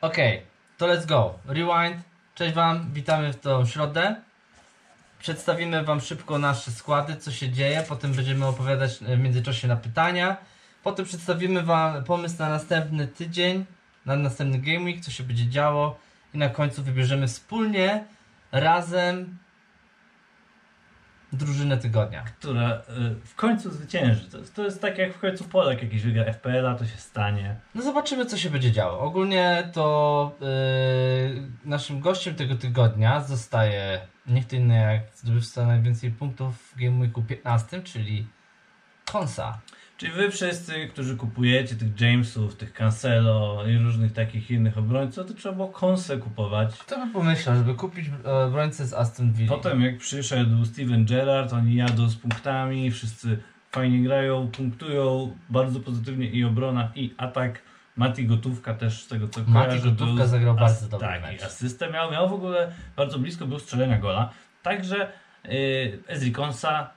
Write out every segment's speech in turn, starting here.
Okej, to let's go. Rewind. Cześć Wam, witamy w tą środę. Przedstawimy Wam szybko nasze składy, co się dzieje. Potem będziemy opowiadać e, w międzyczasie na pytania. Potem przedstawimy Wam pomysł na następny tydzień, na następny Game Week, co się będzie działo. I na końcu wybierzemy wspólnie, razem drużynę tygodnia. która y, w końcu zwycięży. To jest, to jest tak jak w końcu Polak jakiś wygra FPL-a, to się stanie. No zobaczymy, co się będzie działo. Ogólnie to yy, naszym gościem tego tygodnia zostaje nie kto inny jak zdobywca najwięcej punktów w Game Weeku 15, czyli Konsa. Czyli wy wszyscy, którzy kupujecie tych Jamesów, tych Cancelo i różnych takich innych obrońców, to trzeba było konsę kupować. Kto by pomyślał, żeby kupić e, obrońcę z Aston Villa? Potem jak przyszedł Steven Gerrard, oni jadą z punktami, wszyscy fajnie grają, punktują bardzo pozytywnie i obrona i atak. Mati Gotówka też z tego co Mati kojarzę, Gotówka był zagrał bardzo dobry tak, mecz. i asystę miał, miał w ogóle bardzo blisko był strzelenia gola. Także yy, Ezri Konsa,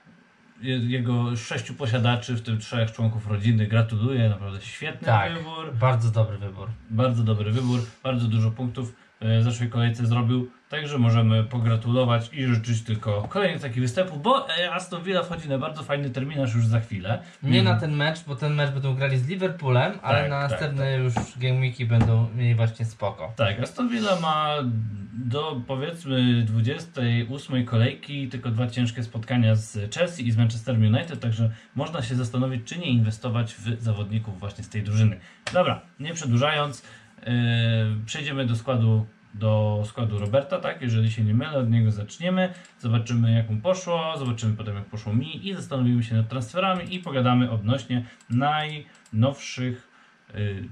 jego sześciu posiadaczy, w tym trzech członków rodziny, gratuluję, naprawdę świetny Tak, wybór. bardzo dobry wybór. Bardzo dobry wybór, bardzo dużo punktów e, w zeszłej kolejce zrobił, także możemy pogratulować i życzyć tylko kolejnych takich występów, bo e, Aston Villa wchodzi na bardzo fajny terminarz już za chwilę. Nie Mm. na ten mecz, bo ten mecz będą grali z Liverpoolem, ale Tak, na tak, następne już Game Weeki będą mieli właśnie spoko. Tak, Aston Villa ma do powiedzmy 28 kolejki tylko dwa ciężkie spotkania z Chelsea i z Manchester United, także można się zastanowić, czy nie inwestować w zawodników właśnie z tej drużyny. Dobra, nie przedłużając, yy, przejdziemy do składu do składu Roberta, tak? Jeżeli się nie mylę, od niego zaczniemy. Zobaczymy jak mu poszło, zobaczymy potem jak poszło mi i zastanowimy się nad transferami i pogadamy odnośnie najnowszych y,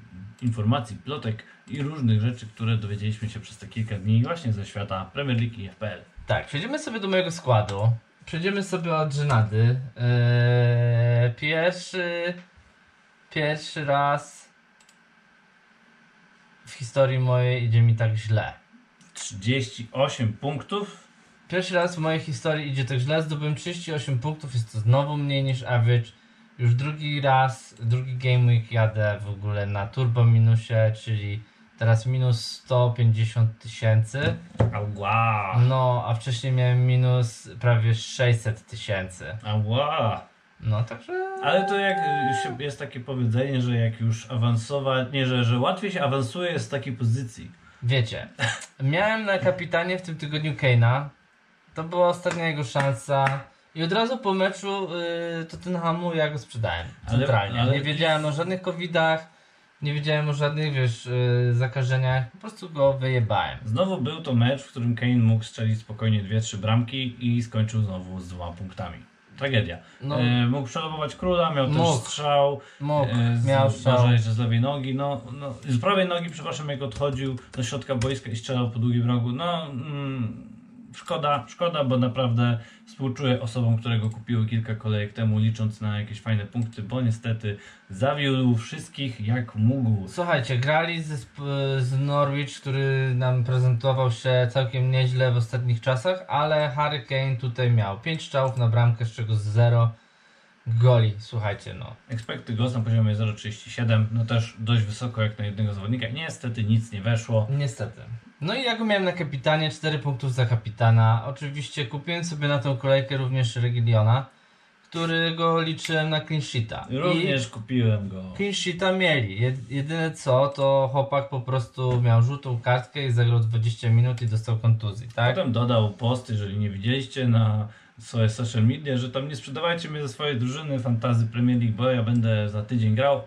informacji, plotek i różnych rzeczy, które dowiedzieliśmy się przez te kilka dni właśnie ze świata Premier League i FPL. Tak, przejdziemy sobie do mojego składu. Przejdziemy sobie od żenady. Eee, pierwszy. Pierwszy raz w historii mojej idzie mi tak źle. 38 punktów. Pierwszy raz w mojej historii idzie tak źle. Zdobyłem 38 punktów, jest to znowu mniej niż average. Już drugi raz, drugi game week jadę w ogóle na turbo minusie, czyli teraz minus 150 tysięcy. Ała! No, a wcześniej miałem minus prawie 600 tysięcy. Ała! No, także. Ale to jak y, jest takie powiedzenie, że jak już awansować, nie, że, że łatwiej się awansuje z takiej pozycji. Wiecie, miałem na kapitanie w tym tygodniu Keina. To była ostatnia jego szansa. I od razu po meczu yy, Tottenhamu ja go sprzedałem. Ale- Centralnie. ale- Nie wiedziałem o żadnych covidach, nie wiedziałem o żadnych, wiesz, yy, zakażeniach. Po prostu go wyjebałem. Znowu był to mecz, w którym Kane mógł strzelić spokojnie 2-3 bramki i skończył znowu z dwoma punktami. Tragedia. No. E, mógł przelobować króla, miał Mógł. też strzał. Mógł, e, z, miał Może strzał. jeszcze z lewej nogi. No, no, z prawej nogi, przepraszam, jak odchodził do środka boiska i strzelał po długim rogu. No, mm, szkoda, szkoda, bo naprawdę współczuję osobom, które go kupiły kilka kolejek temu, licząc na jakieś fajne punkty, bo niestety zawiódł wszystkich jak mógł. Słuchajcie, grali z, z Norwich, który nam prezentował się całkiem nieźle w ostatnich czasach, ale Harry Kane tutaj miał 5 strzałów na bramkę, z czego 0 goli. Słuchajcie, no. Expected goals na poziomie 0,37, no też dość wysoko jak na jednego zawodnika. Niestety nic nie weszło. Niestety. No i ja go miałem na kapitanie, 4 punktów za kapitana. Oczywiście kupiłem sobie na tą kolejkę również Regiliona, którego liczyłem na clean sheeta. Również kupiłem go. I clean sheeta mieli. Jed- Jedyne co, to chłopak po prostu miał żółtą kartkę i zagrał 20 minut i dostał kontuzji, tak? Potem dodał post, jeżeli nie widzieliście na swoje social media, że tam nie sprzedawajcie mnie ze swojej drużyny Fantazy Premier League, bo ja będę za tydzień grał.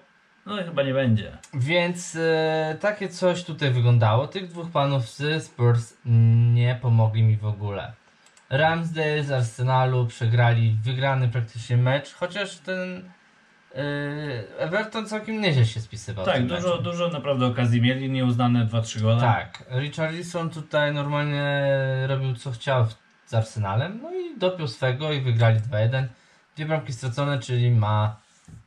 No i chyba nie będzie. Więc e, takie coś tutaj wyglądało. Tych dwóch panów z Spurs nie pomogli mi w ogóle. Ramsdale z Arsenalu przegrali wygrany praktycznie mecz, chociaż ten e, Everton całkiem nieźle się spisywał. tak, dużo, dużo naprawdę okazji mieli, nieuznane 2-3 gole. Tak, Richarlison tutaj normalnie robił co chciał z Arsenalem, no i dopiął swego i wygrali 2-1. Dwie bramki stracone, czyli ma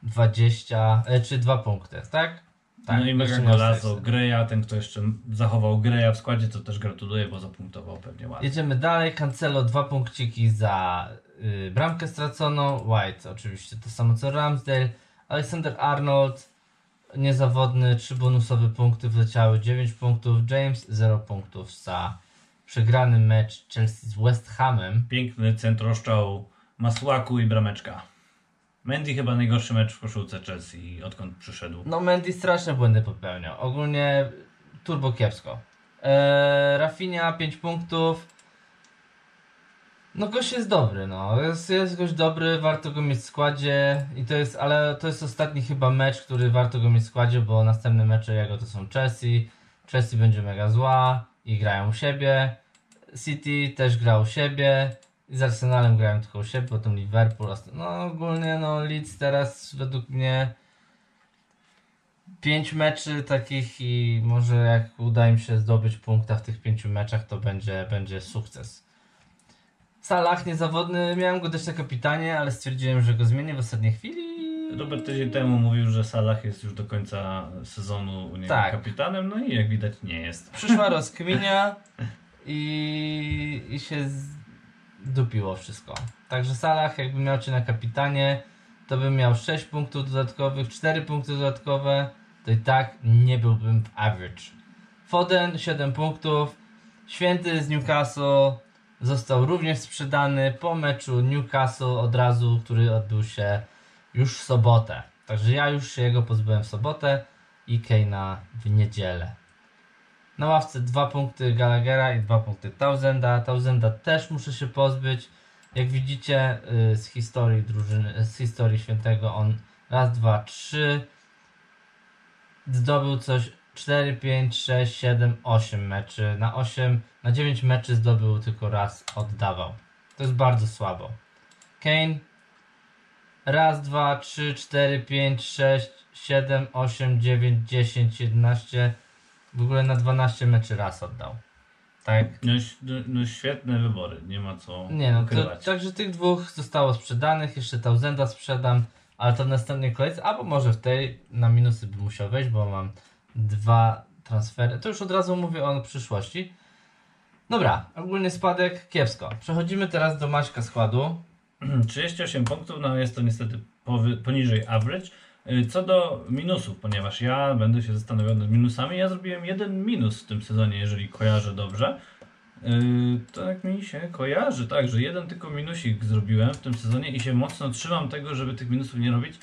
20, e, czy 2 punkty, tak? Tak, no i mega golazo. Greja, ten kto jeszcze zachował Greja w składzie, to też gratuluję, bo zapunktował pewnie ładnie. Jedziemy dalej. Cancelo dwa punkciki za y, bramkę straconą. White oczywiście to samo co Ramsdale. Alexander Arnold niezawodny, 3 bonusowe punkty wleciały, 9 punktów. James 0 punktów za przegrany mecz Chelsea z West Hamem. Piękny centroszczał Masłaku i brameczka. Mendy chyba najgorszy mecz w koszulce Chelsea, odkąd przyszedł. No Mendy straszne błędy popełniał. Ogólnie turbo kiepsko. Eee, Rafinha 5 punktów. No gość jest dobry, no. Jest, jest gość dobry, warto go mieć w składzie. I to jest, ale to jest ostatni chyba mecz, który warto go mieć w składzie, bo następne mecze jego to są Chelsea. Chelsea będzie mega zła i grają u siebie. City też gra u siebie. Z Arsenalem grają tylko u siebie, potem Liverpool. No ogólnie no Leeds teraz według mnie pięć meczy takich i może jak uda im się zdobyć punkta w tych pięciu meczach, to będzie, będzie sukces. Salah niezawodny, miałem go też na kapitanie, ale stwierdziłem, że go zmienię w ostatniej chwili. Robert tydzień temu mówił, że Salah jest już do końca sezonu u niego Tak. kapitanem, no i jak widać nie jest. Przyszła rozkminia i, i się zdupiło wszystko. Także Salah jakby miał cię na kapitanie, to bym miał 6 punktów dodatkowych, 4 punkty dodatkowe, to i tak nie byłbym w average. Foden 7 punktów, Święty z Newcastle został również sprzedany po meczu Newcastle od razu, który odbył się już w sobotę. Także ja już się jego pozbyłem w sobotę i Keina w niedzielę. Na ławce dwa punkty Gallaghera i dwa punkty Tausenda. Tausenda też muszę się pozbyć. Jak widzicie y, z historii drużyny, z historii świętego on raz, dwa, trzy zdobył coś 4, 5, 6, 7, 8 meczy. Na 8, na 9 meczy zdobył tylko raz, oddawał. To jest bardzo słabo. Kane raz, dwa, trzy, cztery, pięć, sześć, siedem, osiem, dziewięć, dziesięć, jedenaście. W ogóle na 12 meczy raz oddał. Tak. No, no, no świetne wybory, nie ma co Nie no, to, także tych dwóch zostało sprzedanych, jeszcze Tausenda sprzedam, ale to w następnej kolejce, albo może w tej na minusy by musiał wejść, bo mam dwa transfery. To już od razu mówię o przyszłości. Dobra, ogólny spadek kiepsko. Przechodzimy teraz do Maćka składu. 38 punktów, no jest to niestety poniżej average. Y, Co do minusów, ponieważ ja będę się zastanawiał nad minusami, ja zrobiłem jeden minus w tym sezonie, jeżeli kojarzę dobrze. Yy, tak mi się kojarzy, tak, że jeden tylko minusik zrobiłem w tym sezonie i się mocno trzymam tego, żeby tych minusów nie robić.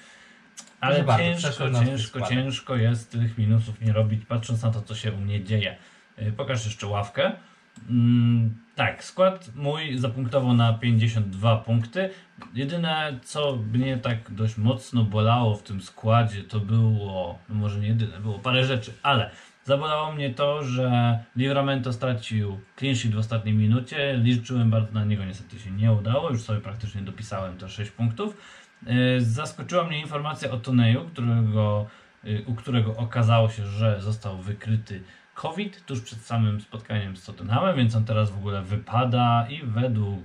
Ale Proszę ciężko, ciężko, ciężko jest tych minusów nie robić, patrząc na to, co się u mnie dzieje. Yy, Pokaż jeszcze ławkę. Mm, tak, skład mój zapunktował na 52 punkty. Jedyne, co mnie tak dość mocno bolało w tym składzie, to było, no może nie jedyne, było parę rzeczy, ale zabolało mnie to, że Livramento stracił clean sheet w ostatniej minucie. Liczyłem bardzo na niego, niestety się nie udało. Już sobie praktycznie dopisałem te 6 punktów. Yy, Zaskoczyła mnie informacja o Toneju, którego, yy, u którego okazało się, że został wykryty COVID tuż przed samym spotkaniem z Tottenhamem, więc on teraz w ogóle wypada i według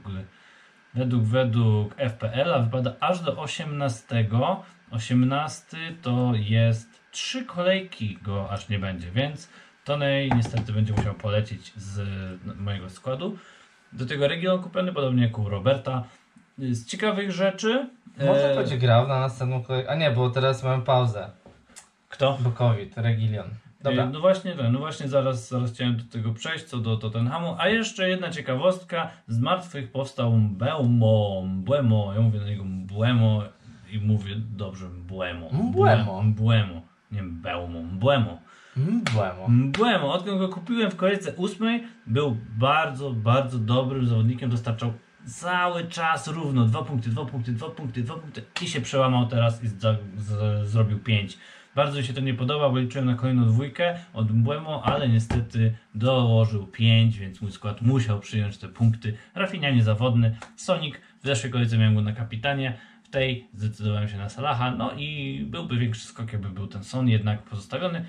według, według FPL-a wypada aż do 18. 18 to jest trzy kolejki go aż nie będzie, więc Tonej niestety będzie musiał polecieć z mojego składu. Do tego region kupiony, podobnie jak u Roberta. Z ciekawych rzeczy. Może e, będzie grał na następną kolejkę. A nie, bo teraz mamy pauzę. Kto? Bo COVID, Regilion. Dobra. No właśnie, tak, no właśnie zaraz, zaraz chciałem do tego przejść, co do Tottenhamu. A jeszcze jedna ciekawostka. Z martwych powstał Mbeumo, Mbuemo, ja mówię na niego Mbuemo i mówię dobrze Mbuemo. Mbuemo. Mbuemo, nie Mbeumo, Mbuemo. Mm, Błemo. Mbuemo, odkąd go kupiłem w kolejce ósmej, był bardzo, bardzo dobrym zawodnikiem, dostarczał cały czas równo, dwa punkty, dwa punkty, dwa punkty, dwa punkty i się przełamał teraz i za, z, zrobił pięć. Bardzo mi się to nie podoba, bo liczyłem na kolejną dwójkę od Mbuemo, ale niestety dołożył 5, więc mój skład musiał przyjąć te punkty. Rafinha niezawodny, Sonic w zeszłej kolejce miałem go na kapitanie, w tej zdecydowałem się na Salaha, no i byłby większy skok, jakby był ten Son jednak pozostawiony.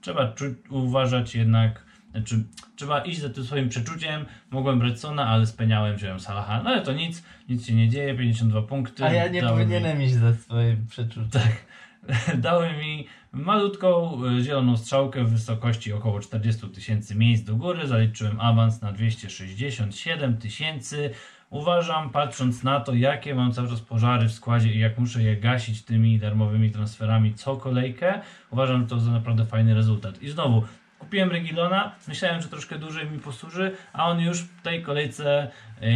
Trzeba uważać jednak, znaczy trzeba iść za tym swoim przeczuciem. Mogłem brać Sona, ale speniałem, wziąłem Salaha. No ale to nic, nic się nie dzieje, 52 punkty. A ja nie Dały mi- powinienem iść za swoim przeczuciem. Tak. Dały mi malutką y, zieloną strzałkę w wysokości około 40 tysięcy miejsc do góry. Zaliczyłem awans na 267 tysięcy. Uważam, patrząc na to, jakie mam cały czas pożary w składzie i jak muszę je gasić tymi darmowymi transferami co kolejkę, uważam to za naprawdę fajny rezultat. I znowu, kupiłem Regilona, myślałem, że troszkę dłużej mi posłuży, a on już w tej kolejce yy,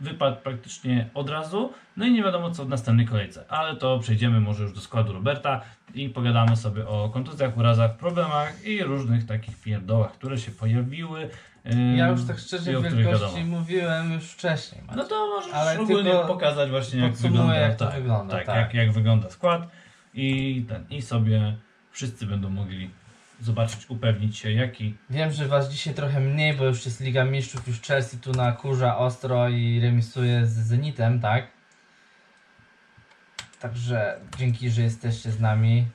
wypadł praktycznie od razu. No i nie wiadomo co w następnej kolejce, ale to przejdziemy może już do składu Roberta i pogadamy sobie o kontuzjach, urazach, problemach i różnych takich pierdołach, które się pojawiły. yy, Ja już tak szczerze o wielkości mówiłem już wcześniej. No to możesz Ale ogólnie pokazać właśnie jak wygląda, jak to tak, wygląda, tak, tak. Jak, jak wygląda skład i ten i sobie wszyscy będą mogli zobaczyć, upewnić się jaki Wiem, że was dzisiaj trochę mniej, bo już jest Liga Mistrzów, już Chelsea tu nakurza ostro i remisuje z Zenitem, tak? Także dzięki, że jesteście z nami.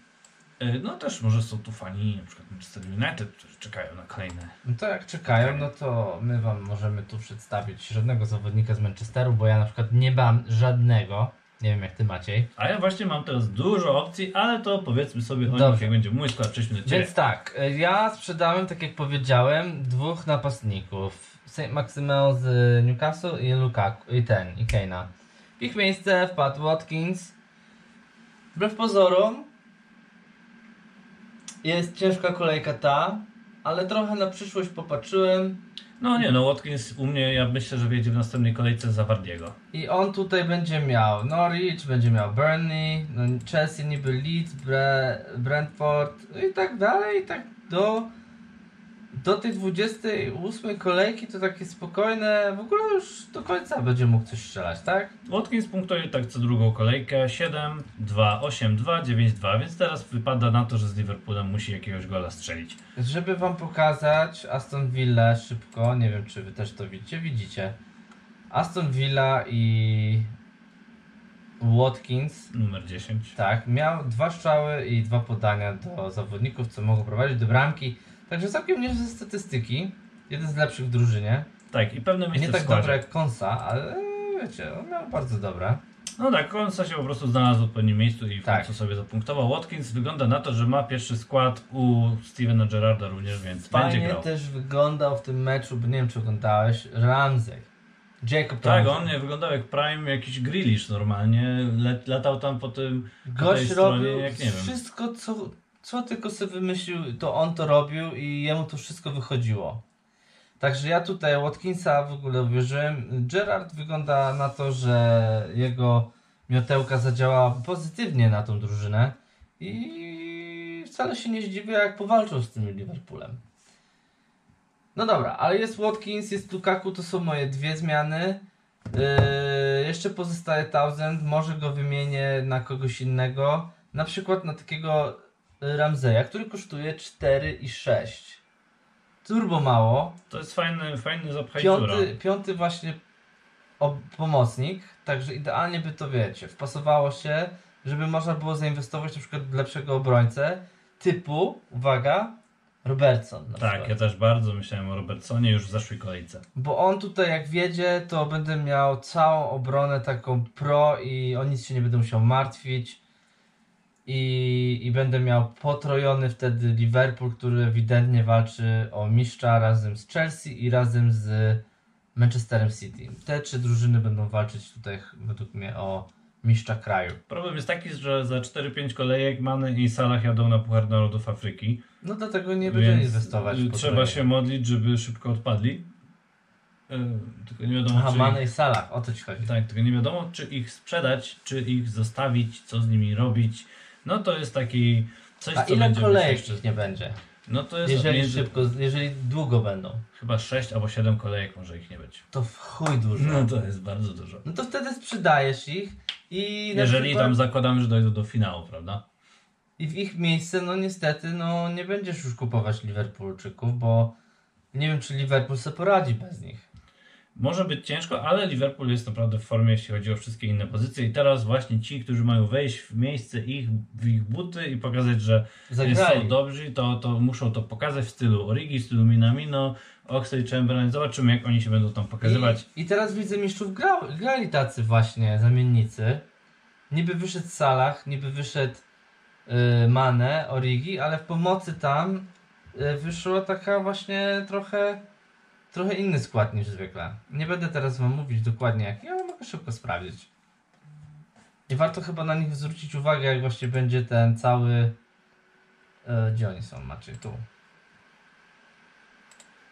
Yy, No też może są tu fani, na przykład Manchester United, którzy czekają na kolejne. No to jak czekają, no to my wam możemy tu przedstawić żadnego zawodnika z Manchesteru, bo ja na przykład nie mam żadnego. Nie wiem jak ty Maciej. A ja właśnie mam teraz dużo opcji, ale to powiedzmy sobie o nich, jak będzie mój skład, przejdźmy do Ciebie. Więc tak, y, ja sprzedałem, tak jak powiedziałem, dwóch napastników. St. Maximel z Newcastle i Lukaku, i ten, i Kane'a. W ich miejsce wpadł Watkins. Wbrew pozorom jest ciężka kolejka ta, ale trochę na przyszłość popatrzyłem No nie, no Watkins u mnie, ja myślę, że wjedzie w następnej kolejce za Wardiego. i on tutaj będzie miał Norwich, będzie miał Burnley, no Chelsea niby Leeds, Bre Brentford i tak dalej, i tak do do tej 28 kolejki to takie spokojne, w ogóle już do końca będzie mógł coś strzelać, tak? Watkins punktuje tak co drugą kolejkę 7, 2, 8, 2, 9, 2, więc teraz wypada na to, że z Liverpoolem musi jakiegoś gola strzelić. Żeby wam pokazać Aston Villa szybko, nie wiem czy wy też to widzicie, widzicie. Aston Villa i Watkins, Numer 10. tak, miał dwa strzały i dwa podania do zawodników, co mogą prowadzić do bramki. Także całkiem niezłe statystyki. Jeden z lepszych w drużynie. Tak, i pewne miejsce Nie tak dobre jak Konsa, ale wiecie, on miał bardzo dobre. No tak, Konsa się po prostu znalazł w odpowiednim miejscu i w Tak. końcu sobie zapunktował. Watkins wygląda na to, że ma pierwszy skład u Stevena Gerrarda również, więc będzie Fajnie grał. też wyglądał w tym meczu, bo nie wiem czy oglądałeś, Ramsey. Jacob Tak, Ramsey. on nie wyglądał jak Prime jakiś Grealish normalnie. Latał tam po tym. po Gość stronie, robił jak nie wiem. wszystko, co, co tylko sobie wymyślił, to on to robił i jemu to wszystko wychodziło. Także ja tutaj Watkinsa w ogóle uwierzyłem. Gerard wygląda na to, że jego miotełka zadziałała pozytywnie na tą drużynę i wcale się nie zdziwię, jak powalczył z tym Liverpoolem. No dobra, ale jest Watkins, jest Lukaku, to są moje dwie zmiany. Yy, jeszcze pozostaje Thousand, może go wymienię na kogoś innego. Na przykład na takiego Ramzeja, który kosztuje 4,6. Turbo mało. To jest fajny, fajny zapchajtura. Piąty, piąty właśnie pomocnik, także idealnie by to wiecie, wpasowało się, żeby można było zainwestować na przykład w lepszego obrońcę typu, uwaga, Robertson. Tak, przykład. ja też bardzo myślałem o Robertsonie już w zeszłej kolejce. Bo on tutaj jak wiedzie, to będę miał całą obronę taką pro i o nic się nie będę musiał martwić. I, I będę miał potrojony wtedy Liverpool, który ewidentnie walczy o mistrza razem z Chelsea i razem z Manchesterem City. Te trzy drużyny będą walczyć tutaj według mnie o mistrza kraju. Problem jest taki, że za 4-5 kolejek Mane i Salah jadą na Puchar Narodów Afryki. No dlatego nie Więc inwestować trzeba się modlić, żeby szybko odpadli. Y, Tylko nie wiadomo, Aha, czy Mane ich, i Salah, o to ci chodzi. tak, tylko nie wiadomo, czy ich sprzedać, czy ich zostawić, co z nimi robić. No to jest taki coś, A co ile kolejek jeszcze. nie będzie? No to jest Jeżeli między, szybko, jeżeli długo będą. chyba 6 albo 7 kolejek może ich nie być. To w chuj dużo. No to jest bardzo dużo. No to wtedy sprzedajesz ich i Jeżeli przykład, tam zakładamy, że dojdą do finału, prawda? i w ich miejsce, no niestety, no nie będziesz już kupować Liverpoolczyków, bo nie wiem, czy Liverpool sobie poradzi bez nich. Może być ciężko, ale Liverpool jest naprawdę w formie, jeśli chodzi o wszystkie inne pozycje. I teraz właśnie ci, którzy mają wejść w miejsce ich, w ich buty i pokazać, że Zagrali. są dobrzy, to, to muszą to pokazać w stylu Origi, w stylu Minamino, Oxley, Chamberlain. Zobaczymy, jak oni się będą tam pokazywać. I, I teraz widzę mistrzów grał, grali tacy właśnie zamiennicy. Niby wyszedł Salah, niby wyszedł y, Mane, Origi, ale w pomocy tam y, wyszła taka właśnie trochę trochę inny skład niż zwykle. Nie będę teraz wam mówić dokładnie jaki, ale mogę szybko sprawdzić. I warto chyba na nich zwrócić uwagę, jak właśnie będzie ten cały... E, gdzie oni są? Macie tu.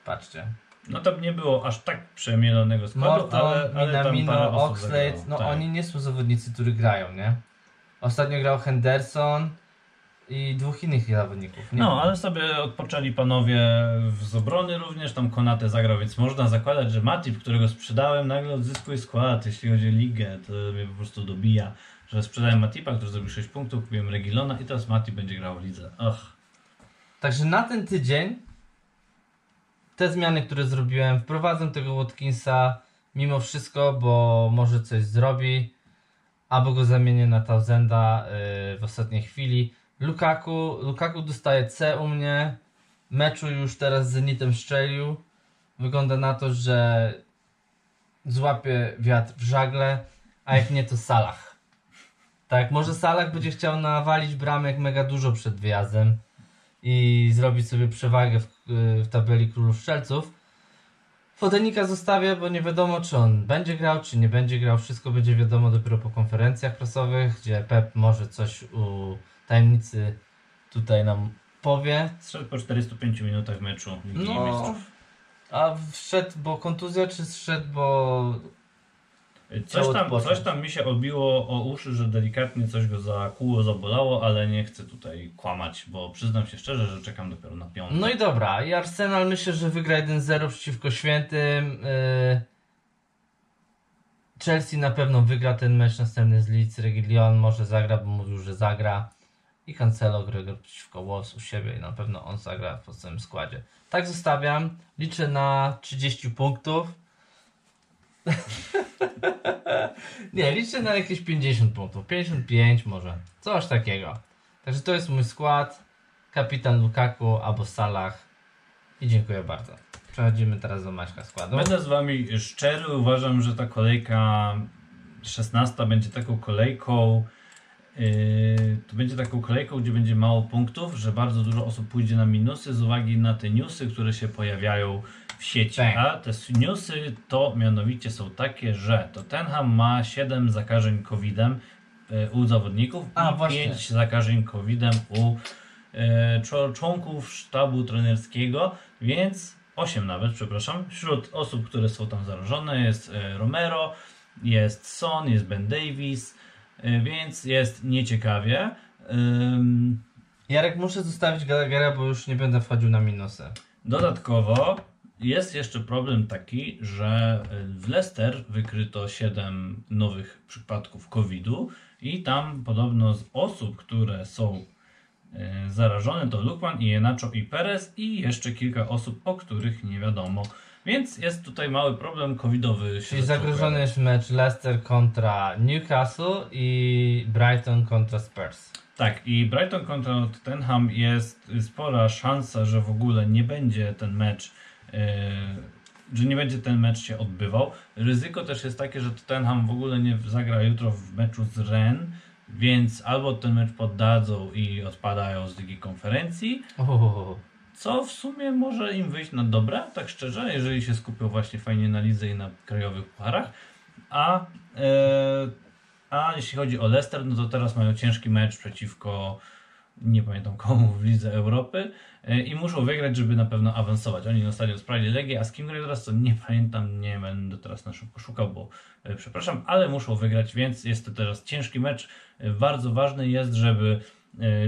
Patrzcie. No tam nie było aż tak przemielonego składu, Morton, ale, ale Minamino, Oxlade, no Tak. oni nie są zawodnicy, którzy grają, nie? Ostatnio grał Henderson i dwóch innych zawodników. Nie No, ale sobie odpoczęli panowie z obrony również, tam Konate zagrał, więc można zakładać, że Matip, którego sprzedałem, nagle odzyskuje skład, jeśli chodzi o ligę, to mnie po prostu dobija, że sprzedałem Matipa, który zrobił 6 punktów, kupiłem Regilona i teraz Matip będzie grał w lidze. Och. Także na ten tydzień te zmiany, które zrobiłem, wprowadzę tego Watkinsa mimo wszystko, bo może coś zrobi, albo go zamienię na Tausenda yy, w ostatniej chwili. Lukaku, Lukaku dostaje C u mnie. Meczu już teraz z Zenitem strzelił. Wygląda na to, że złapie wiatr w żagle, a jak nie to Salah. Tak, może Salah będzie chciał nawalić bramek mega dużo przed wyjazdem i zrobić sobie przewagę w, w tabeli królów strzelców. Fodenika zostawię, bo nie wiadomo, czy on będzie grał, czy nie będzie grał. Wszystko będzie wiadomo dopiero po konferencjach prasowych, gdzie Pep może coś u tajemnicy tutaj nam powie. Zszedł po 405 minutach meczu Ligi No. Mistrzów. A wszedł, bo kontuzja, czy zszedł, bo Coś tam, coś tam mi się obiło o uszy, że delikatnie coś go zakuło, zabolało, ale nie chcę tutaj kłamać, bo przyznam się szczerze, że czekam dopiero na piątek. No i dobra, i Arsenal myślę, że wygra 1-0 przeciwko Świętym. Yy, Chelsea na pewno wygra ten mecz następny z Leeds. Reguilon może zagra, bo mówił, że zagra. I Cancelo gra przeciwko Wolves u siebie i na pewno on zagra w podstawowym składzie. Tak zostawiam. Liczę na 30 punktów. Nie, liczę na jakieś 50 punktów. 55 może. Coś takiego. Także to jest mój skład kapitan Lukaku albo Salah. I dziękuję bardzo. Przechodzimy teraz do Maćka składu. Będę z wami szczery, uważam, że ta kolejka 16 będzie taką kolejką. Yy, to będzie taką kolejką, gdzie będzie mało punktów, że bardzo dużo osób pójdzie na minusy z uwagi na te newsy, które się pojawiają w sieci. Tak. A te newsy to mianowicie są takie, że Tottenham ma 7 zakażeń COVID-em yy, u zawodników A, i właśnie. 5 zakażeń COVID-em u czo- członków sztabu trenerskiego, więc 8 nawet, przepraszam. Wśród osób, które są tam zarażone jest Romero, jest Son, jest Ben Davis, więc jest nieciekawie. Jarek, muszę zostawić Gallaghera, bo już nie będę wchodził na minusy. Dodatkowo jest jeszcze problem taki, że w Leicester wykryto 7 nowych przypadków COVID-u i tam podobno z osób, które są e, zarażone to Lukman, Ienacho i Perez i jeszcze kilka osób, o których nie wiadomo. Więc jest tutaj mały problem covidowy. Czyli zagrożony jest mecz Leicester kontra Newcastle i Brighton kontra Spurs. Tak, i Brighton kontra Tottenham jest spora szansa, że w ogóle nie będzie ten mecz, e, że nie będzie ten mecz się odbywał. Ryzyko też jest takie, że Tottenham w ogóle nie zagra jutro w meczu z Rennes, więc albo ten mecz poddadzą i odpadają z Ligi Konferencji. Co w sumie może im wyjść na dobre, tak szczerze, jeżeli się skupią właśnie fajnie na lidze i na krajowych pucharach. A, e, a jeśli chodzi o Leicester, no to teraz mają ciężki mecz przeciwko nie pamiętam komu w Lidze Europy e, i muszą wygrać, żeby na pewno awansować. Oni na stadion sprawili Legię, a z kim grają teraz, to nie pamiętam, nie będę teraz na szybko szukał, bo e, przepraszam, ale muszą wygrać, więc jest to teraz ciężki mecz. E, Bardzo ważny jest, żeby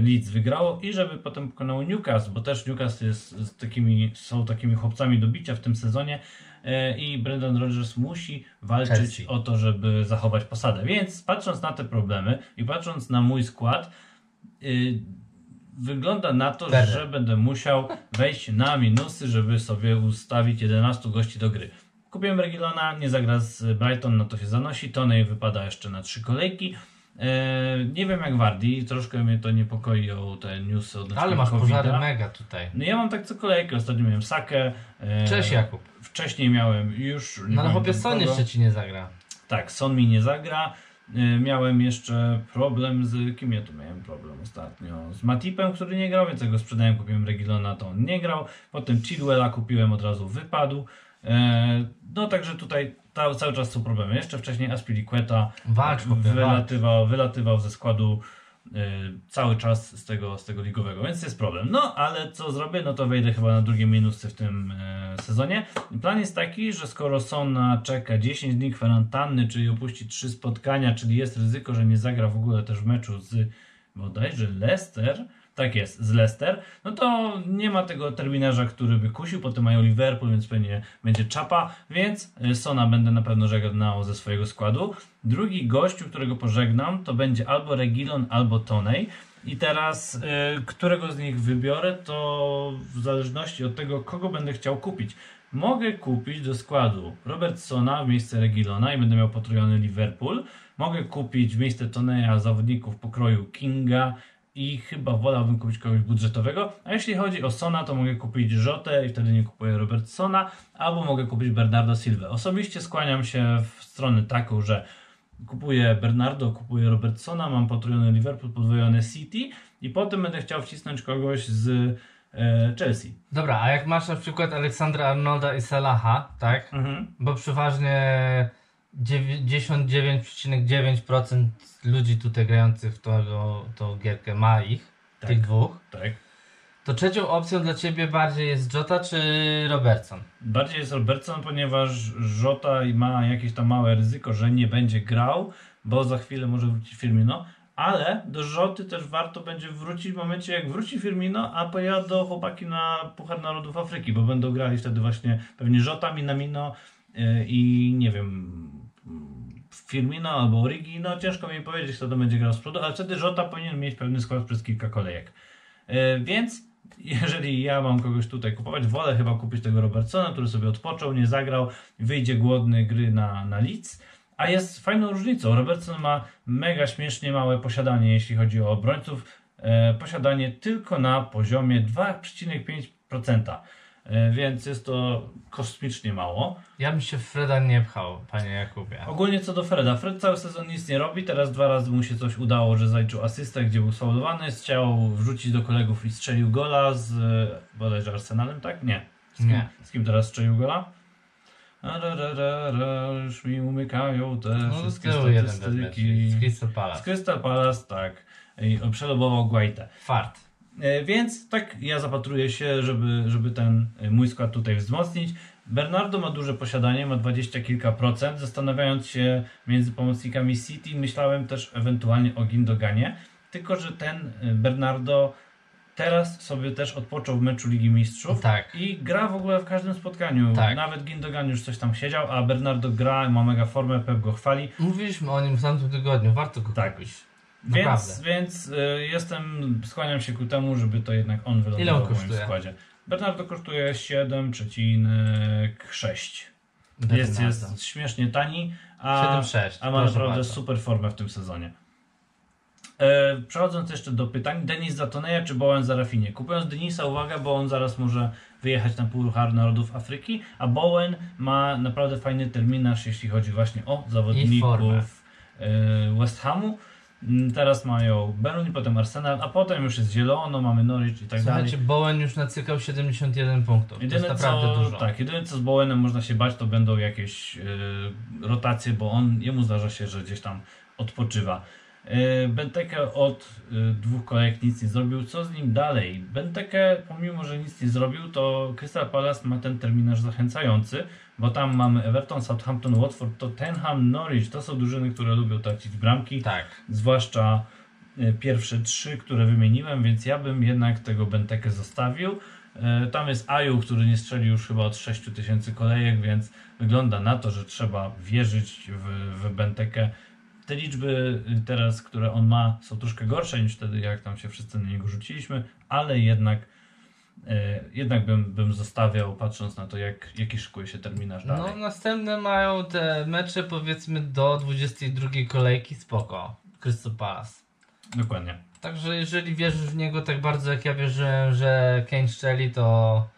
Leeds wygrało i żeby potem pokonało Newcastle, bo też Newcastle jest takimi, są takimi chłopcami do bicia w tym sezonie e, i Brendan Rodgers musi walczyć Chelsea. o to, żeby zachować posadę. Więc patrząc na te problemy i patrząc na mój skład, y, wygląda na to, że będę musiał wejść na minusy, żeby sobie ustawić 11 gości do gry. Kupiłem Regilona, nie zagra z Brighton, no to się zanosi. Tony wypada jeszcze na trzy kolejki. E, nie wiem jak Wardi, troszkę mnie to niepokoią te newsy odnośnie Ale masz pożary mega tutaj. No ja mam tak co kolejkę, ostatnio miałem Sakę. e, Cześć Jakub. Wcześniej miałem już... No ale chłopie Son jeszcze ci nie zagra. Tak, Son mi nie zagra. Y, Miałem jeszcze problem z. Kim ja tu miałem problem ostatnio? Z Matipem, który nie grał, więc jak go sprzedałem, kupiłem Regilona, to on nie grał. Potem Chilwella kupiłem, od razu wypadł. E, no także tutaj ta, cały czas są problemy. Jeszcze wcześniej Aspilicueta Walcz, wylatywał, wylatywał ze składu y, cały czas z tego, z tego ligowego, więc jest problem. No, ale co zrobię? No to wejdę chyba na drugie minusy w tym e, sezonie. Plan jest taki, że skoro Sona czeka 10 dni kwarantanny, czyli opuści 3 spotkania, czyli jest ryzyko, że nie zagra w ogóle też w meczu z bodajże Leicester, tak jest, z Leicester, no to nie ma tego terminarza, który by kusił, potem mają Liverpool, więc pewnie będzie czapa, więc y, Sona będę na pewno żegnał ze swojego składu. Drugi gościu, którego pożegnam, to będzie albo Regilon, albo Tonej. I teraz, y, którego z nich wybiorę, to w zależności od tego, kogo będę chciał kupić. Mogę kupić do składu Robertsona w miejsce Regilona i będę miał potrojony Liverpool. Mogę kupić w miejsce Toneja zawodników pokroju Kinga i chyba wolałbym kupić kogoś budżetowego. A jeśli chodzi o Sona, to mogę kupić Rzotę i wtedy nie kupuję Robertsona, albo mogę kupić Bernardo Silva. Osobiście skłaniam się w stronę taką, że kupuję Bernardo, kupuję Robertsona, mam potrojony Liverpool, podwojony City i potem będę chciał wcisnąć kogoś z e, Chelsea. Dobra, a jak masz na przykład Aleksandra Arnolda i Salaha, tak? Mhm. Bo przeważnie 99,9% ludzi tutaj grających w tą, tą gierkę ma ich, Tak. tych dwóch. Tak. To trzecią opcją dla ciebie bardziej jest Jota czy Robertson? Bardziej jest Robertson, ponieważ Żota ma jakieś tam małe ryzyko, że nie będzie grał, bo za chwilę może wrócić Firmino. Ale do Rzoty też warto będzie wrócić w momencie, jak wróci Firmino, a pojadą chłopaki na Puchar Narodów Afryki, bo będą grali wtedy właśnie pewnie Żota, Minamino yy, i nie wiem, Firmino albo Origi. No ciężko mi powiedzieć, kto to będzie grał z przodu, ale wtedy Żota powinien mieć pewny skład przez kilka kolejek. Yy, więc jeżeli ja mam kogoś tutaj kupować, wolę chyba kupić tego Robertsona, który sobie odpoczął, nie zagrał, wyjdzie głodny gry na, na Leeds. A jest fajną różnicą. Robertson ma mega śmiesznie małe posiadanie, jeśli chodzi o obrońców. E, posiadanie tylko na poziomie 2,5%. E, więc jest to kosmicznie mało. Ja bym się w Freda nie pchał, panie Jakubie. Ogólnie co do Freda. Fred cały sezon nic nie robi. Teraz dwa razy mu się coś udało, że zaliczył asystę, gdzie był sfaulowany. Chciał wrzucić do kolegów i strzelił gola z e, bodajże Arsenalem, tak? Nie. Z kim, Nie. Z kim teraz strzelił gola? A, ra, ra, ra, ra, już mi umykają te No z wszystkie statystyki. z Crystal Z Palace. Crystal Palace, tak. I przelobował Guaitę. Fart. E, Więc tak ja zapatruję się, żeby, żeby ten e, mój skład tutaj wzmocnić. Bernardo ma duże posiadanie, ma 20 kilka procent. Zastanawiając się między pomocnikami City, myślałem też ewentualnie o Gindoganie. Tylko, że ten e, Bernardo teraz sobie też odpoczął w meczu Ligi Mistrzów. Tak. I gra w ogóle w każdym spotkaniu. Tak. Nawet Gindogan już coś tam siedział, a Bernardo gra, ma mega formę, Pep go chwali. Mówiliśmy o nim w tamtym tygodniu, warto go Tak. kupić. Więc, Naprawdę. więc y, jestem, skłaniam się ku temu, żeby to jednak on wylądował w moim składzie. Bernardo kosztuje 7,6. Jest, jest śmiesznie tani, a, 7,6, a ma naprawdę bardzo. super formę w tym sezonie. E, przechodząc jeszcze do pytań, Denis za Toneja czy Bowen za Rafinie? Kupując Denisa, uwaga, bo on zaraz może wyjechać na Puchar Narodów Afryki, a Bowen ma naprawdę fajny terminarz, jeśli chodzi właśnie o zawodników e, West Hamu. Mm, Teraz mają Burnley, potem Arsenal, a potem już jest Zielono, mamy Norwich i tak dalej. Słuchajcie, Bowen już nacykał 71 punktów. To Jedyne jest naprawdę co, dużo. Tak, jedyne co z Bowenem można się bać, to będą jakieś e, rotacje, bo on, jemu zdarza się, że gdzieś tam odpoczywa. E, Benteke od e, dwóch kolejek nic nie zrobił. Co z nim dalej? Benteke, pomimo że nic nie zrobił, to Crystal Palace ma ten terminarz zachęcający, bo tam mamy Everton, Southampton, Watford, Tottenham, Norwich. To są drużyny, które lubią tracić bramki Tak. zwłaszcza e, pierwsze trzy, które wymieniłem, więc ja bym jednak tego Bentekę zostawił. E, Tam jest Aju, który nie strzelił już chyba od 6 tysięcy kolejek, więc wygląda na to, że trzeba wierzyć w, w Bentekę. Te liczby teraz, które on ma, są troszkę gorsze niż wtedy, jak tam się wszyscy na niego rzuciliśmy, ale jednak, jednak bym, bym zostawiał, patrząc na to, jak, jaki szykuje się terminarz dalej. No następne mają te mecze powiedzmy do 22 kolejki, spoko. Crystal Palace. Dokładnie. Także jeżeli wierzysz w niego tak bardzo jak ja wierzyłem, że Kane szczeli, to,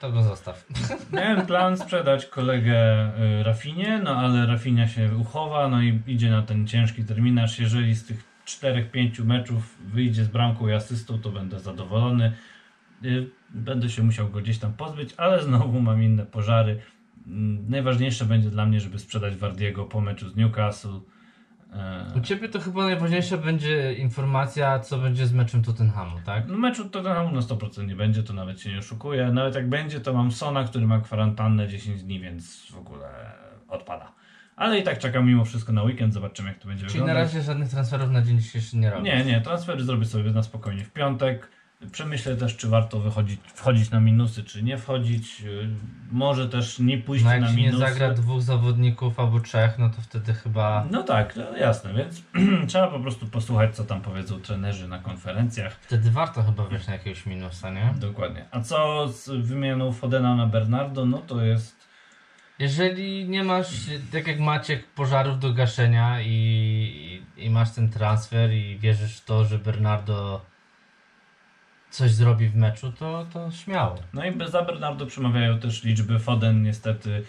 to go zostaw. Miałem plan sprzedać kolegę y, Rafinie, no ale Rafinia się uchowa, no i idzie na ten ciężki terminarz. Jeżeli z tych 4-5 meczów wyjdzie z bramką i asystą, to będę zadowolony. Y, Będę się musiał go gdzieś tam pozbyć, ale znowu mam inne pożary. mm, najważniejsze będzie dla mnie, żeby sprzedać Wardiego po meczu z Newcastle. E, U Ciebie to chyba najważniejsza będzie informacja, co będzie z meczem Tottenhamu, tak? No meczu Tottenhamu na 100% nie będzie, to nawet się nie oszukuję. Nawet jak będzie, to mam Sona, który ma kwarantannę 10 dni, więc w ogóle odpada. Ale i tak czekam mimo wszystko na weekend, zobaczymy jak to będzie Czyli na wyglądać. razie żadnych transferów na dzień dzisiejszy nie robisz? Nie, nie, transfery zrobię sobie na spokojnie w piątek. Przemyślę też, czy warto wychodzić, wchodzić na minusy, czy nie wchodzić. Yy, Może też nie pójść No na jak ci nie minusy. zagra dwóch zawodników albo trzech, no to wtedy chyba... No tak, no jasne, więc trzeba po prostu posłuchać, co tam powiedzą trenerzy na konferencjach. Wtedy warto chyba wejść na jakiegoś minusa, nie? Dokładnie. A co z wymianą Fodena na Bernardo, no to jest Jeżeli nie masz, tak jak Maciek, pożarów do gaszenia i, i, i masz ten transfer i wierzysz w to, że Bernardo coś zrobi w meczu, to, to śmiało. No i za Bernardo przemawiają też liczby. Foden niestety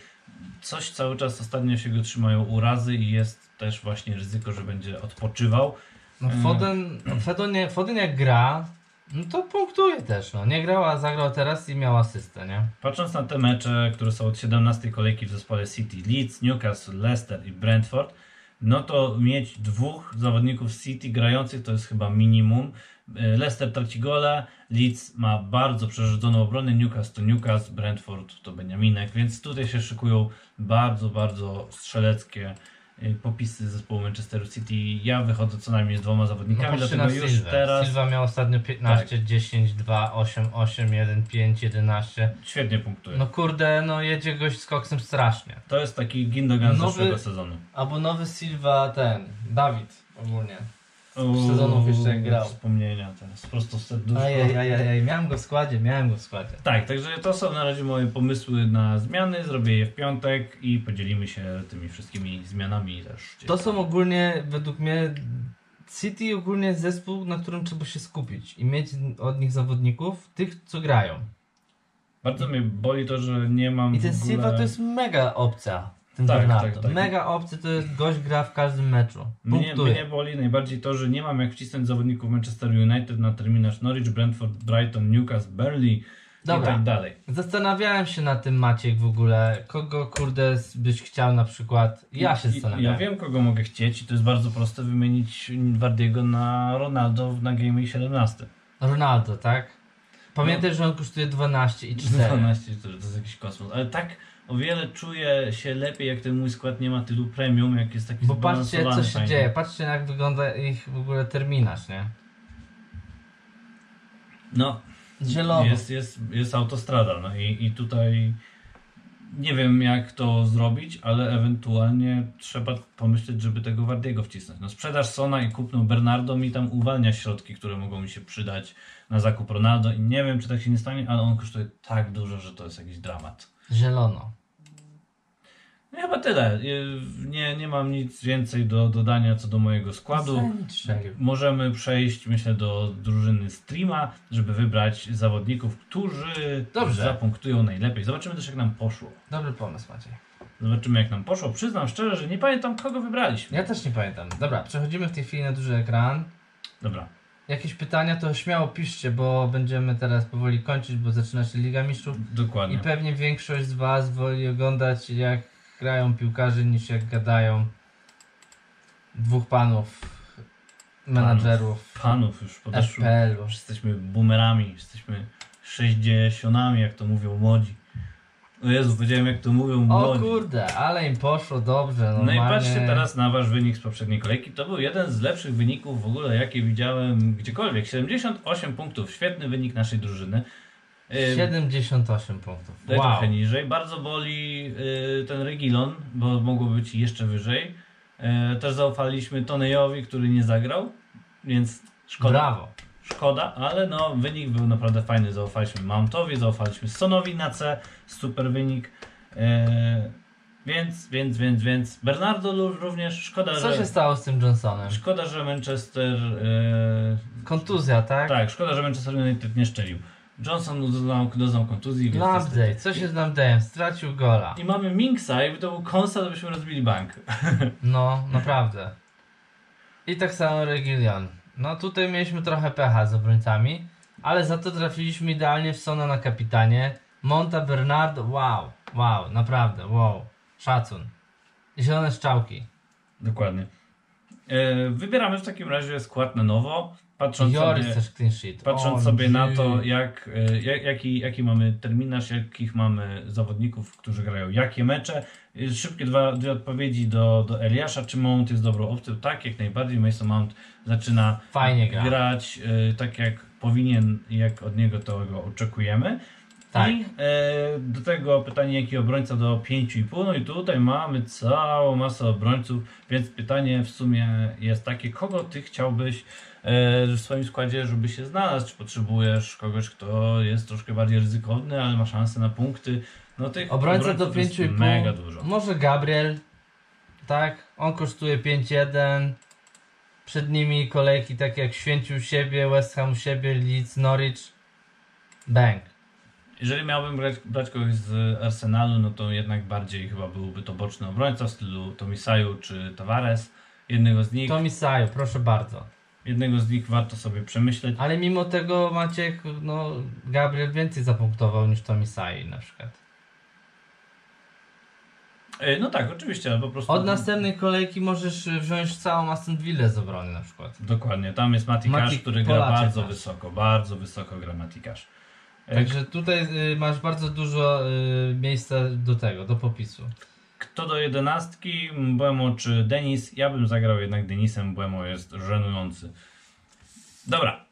coś cały czas ostatnio się go trzymają urazy i jest też właśnie ryzyko, że będzie odpoczywał. No Mm. Foden, Foden, nie, Foden jak gra, no to punktuje też, no. Nie grał, a zagrał teraz i miał asystę, nie? Patrząc na te mecze, które są od 17 kolejki w zespole City, Leeds, Newcastle, Leicester i Brentford, no to mieć dwóch zawodników City grających to jest chyba minimum. E, Leicester traci gola, Leeds ma bardzo przerzedzoną obronę, Newcastle to Newcastle, Brentford to Beniaminek, więc tutaj się szykują bardzo, bardzo strzeleckie e, popisy zespołu Manchester City. Ja wychodzę co najmniej z dwoma No zawodnikami, na dlatego już Silwę. teraz Silva miał ostatnio 15, 10, 2, 8, 8, 1, 5, 11. świetnie punktuje. No kurde, no jedzie gość z koksem strasznie. To jest taki Gindogan z Nowy- zeszłego sezonu. Albo nowy Silva ten, Dawid ogólnie. Sezonów jeszcze jak grał. Wspomnienia teraz, prosto z serduszka. Ajajajaj, miałem go w składzie, miałem go w składzie. Tak, także to są na razie moje pomysły na zmiany. Zrobię je w piątek i podzielimy się tymi wszystkimi zmianami też. To są ogólnie, według mnie, City ogólnie jest zespół, na którym trzeba się skupić i mieć od nich zawodników, tych co grają. Bardzo mnie boli to, że nie mam I ten ogóle... Silva to jest mega opcja. Ten Tak, Bernardo. tak, tak. Mega opcja to jest gość gra w każdym meczu. Mnie, Punktuje. mnie boli najbardziej to, że nie mam jak wcisnąć zawodników Manchester United na terminarz Norwich, Brentford, Brighton, Newcastle, Burnley i Dobra. tak dalej. Zastanawiałem się na tym Maciek w ogóle, kogo kurde byś chciał na przykład. Ja się I- zastanawiałem. Ja wiem, kogo mogę chcieć i to jest bardzo proste wymienić Wardiego na Ronaldo na Game 17. Ronaldo, tak? Pamiętaj, że on kosztuje 12 i 4. 12 to, to jest jakiś kosmos, ale tak o wiele czuję się lepiej, jak ten mój skład nie ma tylu premium, jak jest taki Bo patrzcie, co się fajnie. dzieje. Patrzcie, jak wygląda ich w ogóle terminarz, nie? No, Zielono. jest, jest, jest autostrada, no i, i tutaj nie wiem jak to zrobić, ale ewentualnie trzeba pomyśleć, żeby tego Wardiego wcisnąć. No sprzedaż Sona i kupno Bernardo mi tam uwalnia środki, które mogą mi się przydać na zakup Ronaldo i nie wiem czy tak się nie stanie, ale on kosztuje tak dużo, że to jest jakiś dramat. Zielono. No chyba tyle. Y, Nie, nie mam nic więcej do dodania co do mojego składu. Możemy przejść, myślę, do drużyny streama, żeby wybrać zawodników, którzy Dobrze. zapunktują najlepiej. Zobaczymy też, jak nam poszło. Dobry pomysł, Maciej. Zobaczymy, jak nam poszło. Przyznam szczerze, że nie pamiętam, kogo wybraliśmy. Ja też nie pamiętam. Dobra, przechodzimy w tej chwili na duży ekran. Dobra. Jakieś pytania to śmiało piszcie, bo będziemy teraz powoli kończyć, bo zaczyna się Liga Mistrzów. Dokładnie. I pewnie większość z Was woli oglądać jak grają piłkarze niż jak gadają dwóch panów, menadżerów Panów już podeszło. Już jesteśmy boomerami, jesteśmy sześćdziesiątami, jak to mówią młodzi. O Jezu, jak to mówią O młodzi. kurde, ale im poszło dobrze. No i Normalnie. patrzcie teraz na wasz wynik z poprzedniej kolejki. To był jeden z lepszych wyników w ogóle, jakie widziałem gdziekolwiek. 78 punktów. Świetny wynik naszej drużyny. Yy, 78 punktów. Daj Wow. trochę niżej. Bardzo boli yy, ten Regilon, bo mogło być jeszcze wyżej. Yy, też zaufaliśmy Tonejowi, który nie zagrał, więc szkoda. Brawo. Szkoda, ale no wynik był naprawdę fajny. Zaufaliśmy Mountowi, zaufaliśmy Sonowi na C, super wynik. E, więc, więc, więc, więc Bernardo również szkoda, Co że się stało z tym Johnsonem? szkoda, że Manchester e, Kontuzja, tak? tak, szkoda, że Manchester United nie szczelił. Johnson doznał, doznał kontuzji, Lambday, niestety- co się z Lambdayem? Stracił gola. I mamy Minksa, jakby to był konsa, to byśmy rozbili bank. No, naprawdę. I tak samo Regilion. No tutaj mieliśmy trochę pecha z obrońcami, ale za to trafiliśmy idealnie w Sona na kapitanie. Monta Bernardo, wow. Wow, naprawdę, wow. Szacun. Zielone strzałki. Dokładnie. E, wybieramy w takim razie skład na nowo, patrząc Joris sobie, też clean sheet. patrząc O, sobie na gee. to, jak, e, jak, jaki, jaki mamy terminarz, jakich mamy zawodników, którzy grają jakie mecze. E, Szybkie dwa, dwie odpowiedzi do, do Eliasza. Czy Mount jest dobrą opcją? Tak, jak najbardziej. Mason Mount zaczyna Fajnie gra. grać e, tak, jak powinien, jak od niego tego oczekujemy. Tak. I e, do tego pytanie, jaki obrońca do 5,5. No i tutaj mamy całą masę obrońców, więc pytanie w sumie jest takie, kogo ty chciałbyś e, w swoim składzie, żeby się znalazł? Czy potrzebujesz kogoś, kto jest troszkę bardziej ryzykowny, ale ma szansę na punkty? No tych Obrońca do obrońców jest 5,5. mega dużo. Może Gabriel. Tak, on kosztuje 5,1. Przed nimi kolejki takie jak Święcił siebie, West Ham siebie, Leeds, Norwich. Bang. Jeżeli miałbym brać, brać kogoś z Arsenalu, no to jednak bardziej chyba byłby to boczny obrońca w stylu Tomisaju czy Tavares. Jednego z nich, Tomi Saju, proszę bardzo. jednego z nich warto sobie przemyśleć. Ale mimo tego Maciek, no Gabriel więcej zapunktował niż Tomi Sai na przykład. E, No tak, oczywiście, ale po prostu. Od następnej kolejki możesz wziąć całą Aston Villę z obrony na przykład. Dokładnie, tam jest Mati Mati Cash, który gra Polaczek bardzo nasz. wysoko, bardzo wysoko gra Mati Cash. E, Także tutaj y, masz bardzo dużo y, miejsca do tego, do popisu. Kto do jedenastki, Buemo czy Denis? Ja bym zagrał jednak Denisem, Buemo jest żenujący. Dobra,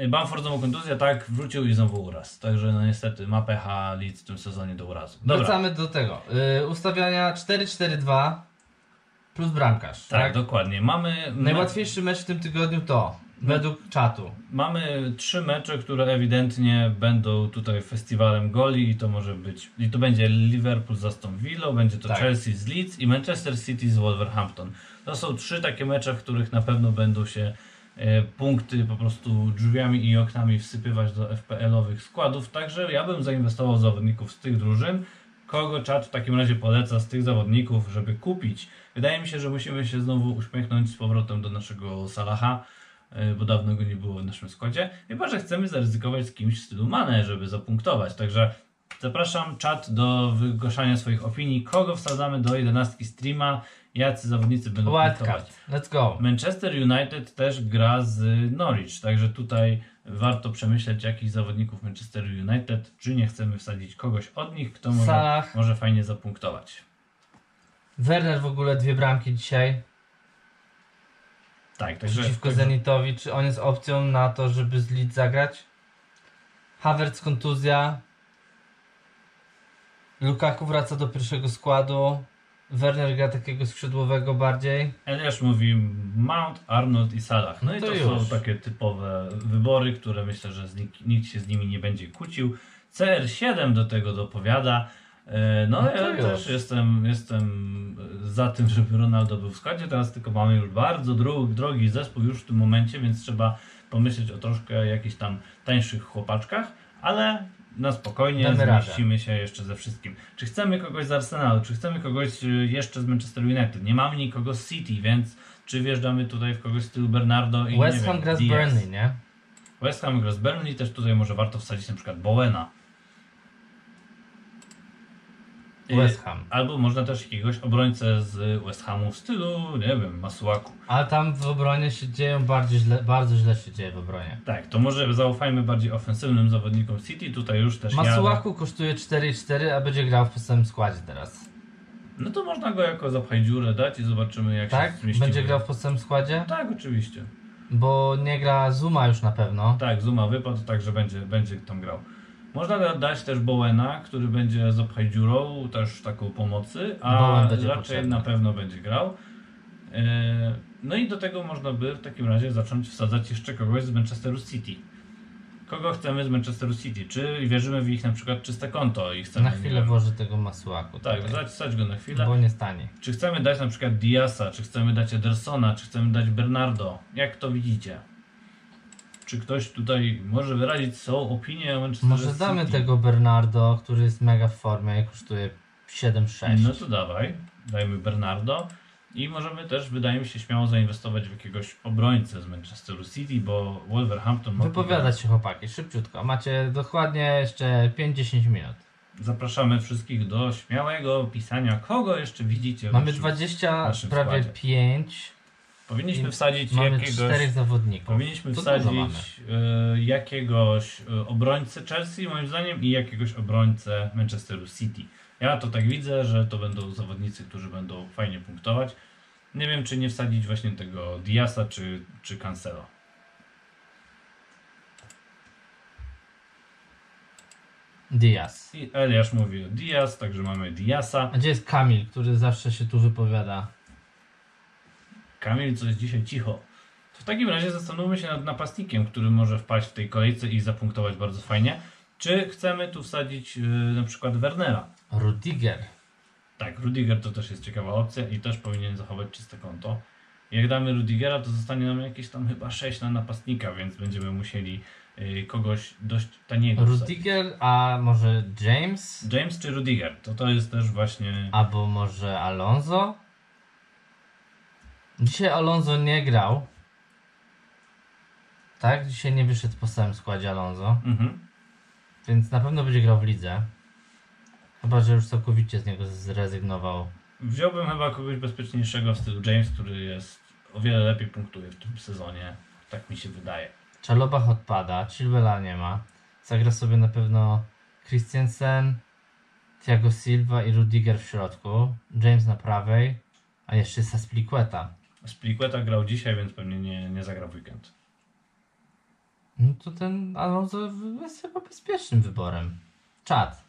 E, Bamford znowu kontuzja, tak, wrócił i znowu uraz. Także no niestety ma pecha Leeds w tym sezonie do urazu. Dobra, Wracamy do tego. Y, ustawiania 4-4-2 plus bramkarz. tak, Tak, dokładnie. Mamy, Najłatwiejszy mecz w tym tygodniu to, według czatu. Mamy trzy mecze, które ewidentnie będą tutaj festiwalem goli i to może być, i to będzie Liverpool z Aston Villa, będzie to Tak. Chelsea z Leeds i Manchester City z Wolverhampton. To są trzy takie mecze, w których na pewno będą się e, punkty po prostu drzwiami i oknami wsypywać do FPL-owych składów, także ja bym zainwestował w zawodników z tych drużyn. Kogo czat w takim razie poleca z tych zawodników, żeby kupić? Wydaje mi się, że musimy się znowu uśmiechnąć z powrotem do naszego Salaha, bo dawno go nie było w naszym składzie. Chyba, że chcemy zaryzykować z kimś w stylu Mane, żeby zapunktować. Także zapraszam czat do wygłaszania swoich opinii. Kogo wsadzamy do 11 streama? Jacy zawodnicy będą punktować? Let's go. Manchester United też gra z Norwich, także tutaj warto przemyśleć jakich zawodników Manchester United, czy nie chcemy wsadzić kogoś od nich, kto może, Salah. może fajnie zapunktować. Werner w ogóle dwie bramki dzisiaj Tak, także przeciwko Zenitowi. Czy on jest opcją na to, żeby z Leeds zagrać? Havertz kontuzja. Lukaku wraca do pierwszego składu. Werner gra takiego skrzydłowego bardziej. Eliasz mówi Mount, Arnold i Salah. No, No i to to są takie typowe wybory, które myślę, że nikt, nikt się z nimi nie będzie kłócił. CR7 do tego dopowiada. E, No, No ja też jestem, jestem za tym, żeby Ronaldo był w składzie. Teraz tylko mamy już bardzo drogi, zespół już w tym momencie, więc trzeba pomyśleć o troszkę jakichś tam tańszych chłopaczkach, ale na spokojnie Damy radę. zmieścimy się jeszcze ze wszystkim. Czy chcemy kogoś z Arsenalu, czy chcemy kogoś y, jeszcze z Manchester United? Nie mamy nikogo z City, więc czy wjeżdżamy tutaj w kogoś w stylu Bernardo i West Ham gra z? Burnley, nie? West Ham gra z Burnley, też tutaj może warto wsadzić na przykład Bowena. Y, West Ham. Albo można też jakiegoś obrońcę z West Hamu w stylu, nie wiem, Masuaku. Ale tam w obronie się dzieją bardziej źle, bardzo źle się dzieje w obronie. Tak, to może zaufajmy bardziej ofensywnym zawodnikom City. Tutaj już też jadę. Masuaku kosztuje 4,4, a będzie grał w samym składzie teraz. No to można go jako zapchaj dziurę dać i zobaczymy jak Tak? się zmieścimy. Będzie grał w podstawowym składzie? Tak, oczywiście. Bo nie gra Zuma już na pewno. Tak, Zuma wypadł, także będzie, będzie tam grał. Można da- dać też Bowena, który będzie zapchaj dziurą, też taką pomocy, a raczej potrzebny. na pewno będzie grał. E, No i do tego można by w takim razie zacząć wsadzać jeszcze kogoś z Manchesteru City. Kogo chcemy z Manchesteru City? Czy wierzymy w ich na przykład czyste konto i chcemy... Na chwilę włoży tego Masuaku. Tak, wsadź go na chwilę. Bo nie stanie. Czy chcemy dać na przykład Diasa, czy chcemy dać Edersona, czy chcemy dać Bernardo? Jak to widzicie? Czy ktoś tutaj może wyrazić swoją opinię o Manchester Może City? damy tego Bernardo, który jest mega w formie i kosztuje 7,6. No to dawaj, dajmy Bernardo. I możemy też, wydaje mi się, śmiało zainwestować w jakiegoś obrońcę z Manchesteru City, bo Wolverhampton ma Wypowiadać się chłopaki, szybciutko. Macie dokładnie jeszcze 5-10 minut. Zapraszamy wszystkich do śmiałego pisania, kogo jeszcze widzicie. w Mamy naszym- 20, naszym prawie składzie. 5. Powinniśmy wsadzić Mamy jakiegoś. czterech zawodników. Powinniśmy To wsadzić y, jakiegoś y, obrońcę Chelsea, moim zdaniem, i jakiegoś obrońcę Manchesteru City. Ja to tak widzę, że to będą zawodnicy, którzy będą fajnie punktować. Nie wiem, czy nie wsadzić właśnie tego Diasa czy, czy Cancelo. Diaz. I Eliasz mówi o Diaz, także mamy Diasa. A gdzie jest Kamil, który zawsze się tu wypowiada? Kamil, co jest dzisiaj cicho. To w takim razie zastanówmy się nad napastnikiem, który może wpaść w tej kolejce i zapunktować bardzo fajnie. Czy chcemy tu wsadzić y, na przykład Wernera? Rudiger. Tak, Rudiger to też jest ciekawa opcja i też powinien zachować czyste konto. Jak damy Rudigera, to zostanie nam jakieś tam chyba 6 na napastnika, więc będziemy musieli y, kogoś dość taniego wsadzić. Rudiger, a może James? James czy Rudiger? To to jest też właśnie... Albo może Alonso? Dzisiaj Alonso nie grał. Tak? Dzisiaj nie wyszedł po całym składzie Alonso. Mhm. Więc na pewno będzie grał w lidze. Chyba, że już całkowicie z niego zrezygnował. Wziąłbym chyba kogoś bezpieczniejszego w stylu James, który jest o wiele lepiej punktuje w tym sezonie. Tak mi się wydaje. Czalobach odpada, Chilwella nie ma. Zagra sobie na pewno Christensen, Thiago Silva i Rudiger w środku. James na prawej, a jeszcze jest Aspliqueta. Spliqueta grał dzisiaj, więc pewnie nie, nie zagra w weekend. No to ten Alonso jest chyba bezpiecznym wyborem. Czad.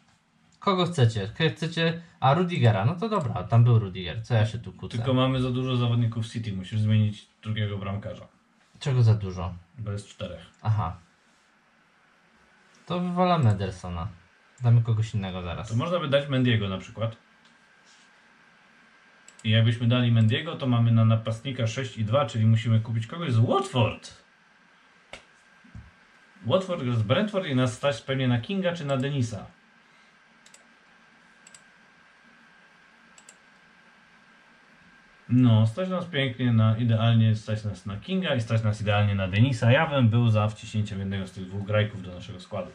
Kogo chcecie? Chcecie. A Rudigera, no to dobra, tam był Rudiger. Co ja się tu kłócę? Tylko mamy za dużo zawodników City, musisz zmienić drugiego bramkarza, Czego za dużo? bo jest czterech. Aha. To wywalamy Edersona. Damy kogoś innego zaraz. To można by dać Mendiego na przykład. I jakbyśmy dali Mendiego, to mamy na napastnika 6 i 2, czyli musimy kupić kogoś z Watford. Watford z Brentford i nas stać pewnie na Kinga czy na Denisa. No, stać nas pięknie na idealnie, stać nas na Kinga i stać nas idealnie na Denisa. Ja bym był za wciśnięciem jednego z tych dwóch grajków do naszego składu.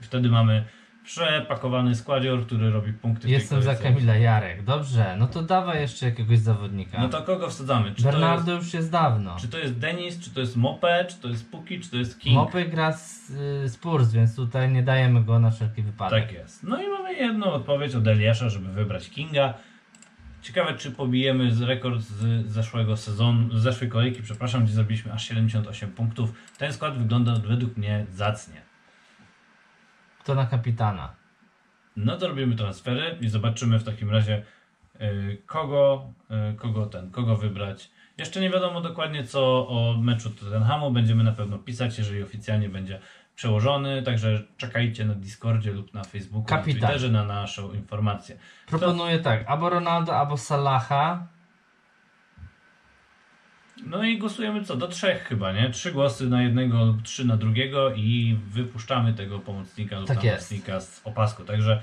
Wtedy mamy przepakowany składzior, który robi punkty Jestem za. Kamila Jarek. Dobrze, no to dawaj jeszcze jakiegoś zawodnika. No to kogo wsadzamy? Czy Bernardo jest, już jest dawno. czy to jest Denis, czy to jest Mope, czy to jest Puki, czy to jest King? Mopy gra z y, Spurs, więc tutaj nie dajemy go na wszelki wypadek. Tak jest. No i mamy jedną odpowiedź od Eliasza, żeby wybrać Kinga. Ciekawe, czy pobijemy z rekord z zeszłego sezonu, z zeszłej kolejki, przepraszam, gdzie zrobiliśmy aż 78 punktów. Ten skład wygląda według mnie zacnie. To na kapitana. No to robimy transfery i zobaczymy w takim razie y, kogo, y, kogo ten, kogo wybrać. Jeszcze nie wiadomo dokładnie co o meczu Tottenhamu. Będziemy na pewno pisać, jeżeli oficjalnie będzie przełożony. Także czekajcie na Discordzie lub na Facebooku, Kapitan. na Twitterze na naszą informację. Proponuję tak, albo Ronaldo, albo Salaha. No i głosujemy co? Do trzech chyba, nie? Trzy głosy na jednego lub trzy na drugiego i wypuszczamy tego pomocnika lub Tak napastnika z opaską. Także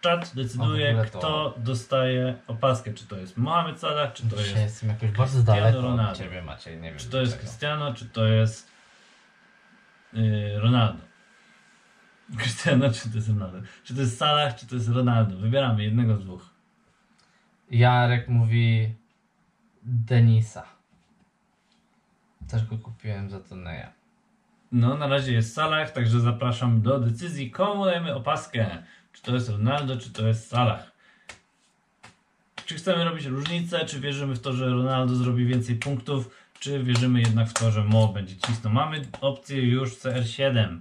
czat decyduje, to- kto dostaje opaskę. Czy to jest Mohamed Salah, czy to Dzisiaj jest jestem jakoś bardzo daleko Ronaldo. ciebie, Maciej. Nie wiem Czy to jest. Cristiano, czy to jest yy, Ronaldo? Cristiano, czy to jest Ronaldo? Czy to jest Salah, czy to jest Ronaldo? Wybieramy jednego z dwóch. Jarek mówi Denisa. Też go kupiłem za to Neja. No, na razie jest Salah, także zapraszam do decyzji, komu dajemy opaskę. Czy to jest Ronaldo, czy to jest Salah. Czy chcemy robić różnicę, czy wierzymy w to, że Ronaldo zrobi więcej punktów, czy wierzymy jednak w to, że Mo będzie cisnął. Mamy opcję już CR7.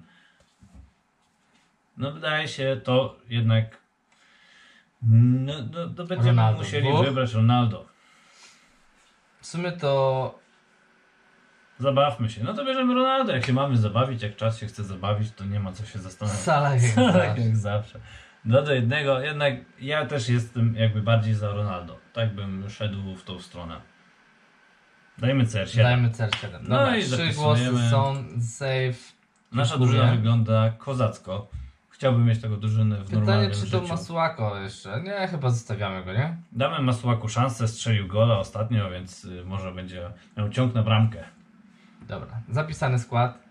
No wydaje się to jednak... No, no, no będziemy Ronaldo. musieli wybrać Ronaldo. W sumie to Zabawmy się. No to bierzemy Ronaldo. Jak się mamy zabawić, jak czas się chce zabawić, to nie ma co się zastanawiać. Salah jak zawsze. jak zawsze. No do jednego, jednak ja też jestem jakby bardziej za Ronaldo. Tak bym szedł w tą stronę. Dajmy CR7. Dajmy CR7. No Dobra, i trzy głosy są safe. Nasza drużyna wygląda kozacko. Chciałbym mieć taką drużynę w Pytanie, normalnym czy życiu. to Masuako jeszcze? Nie, chyba zostawiamy go, nie? Damy Masłaku szansę, strzelił gola ostatnio, więc y, może będzie miał ciąg na bramkę. Dobra, zapisany skład.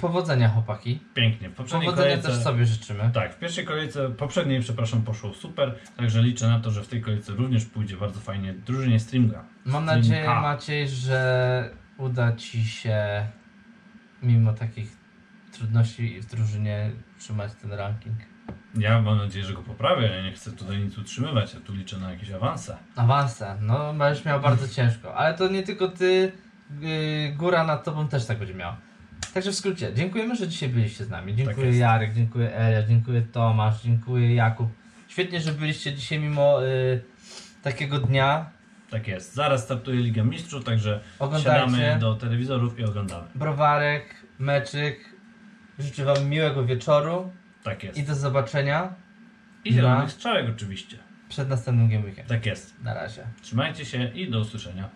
Powodzenia chłopaki. Pięknie. W poprzedniej Powodzenia kolejce... też sobie życzymy. Tak, w pierwszej kolejce, poprzedniej, przepraszam, poszło super, także liczę na to, że w tej kolejce również pójdzie bardzo fajnie drużynie Streamga. Mam nadzieję. Maciej, że uda Ci się mimo takich trudności w drużynie trzymać ten ranking. Ja mam nadzieję, że go poprawię, ja nie chcę tutaj nic utrzymywać, ja tu liczę na jakieś awanse. Awanse, no będziesz miał bardzo ciężko. Ale to nie tylko Ty, yy, góra nad Tobą też tak będzie miała. Także w skrócie, dziękujemy, że dzisiaj byliście z nami. Dziękuję jest. Jarek, dziękuję Elia, dziękuję Tomasz, dziękuję Jakub. Świetnie, że byliście dzisiaj mimo yy, takiego dnia. Tak jest, zaraz startuje Liga Mistrzów, także Oglądajcie. siadamy do telewizorów i oglądamy. Browarek, meczyk. Życzę Wam miłego wieczoru Tak jest. i do zobaczenia I zielonych na- strzałek oczywiście. przed następnym Game Weekend. Tak jest. Na razie. Trzymajcie się i do usłyszenia.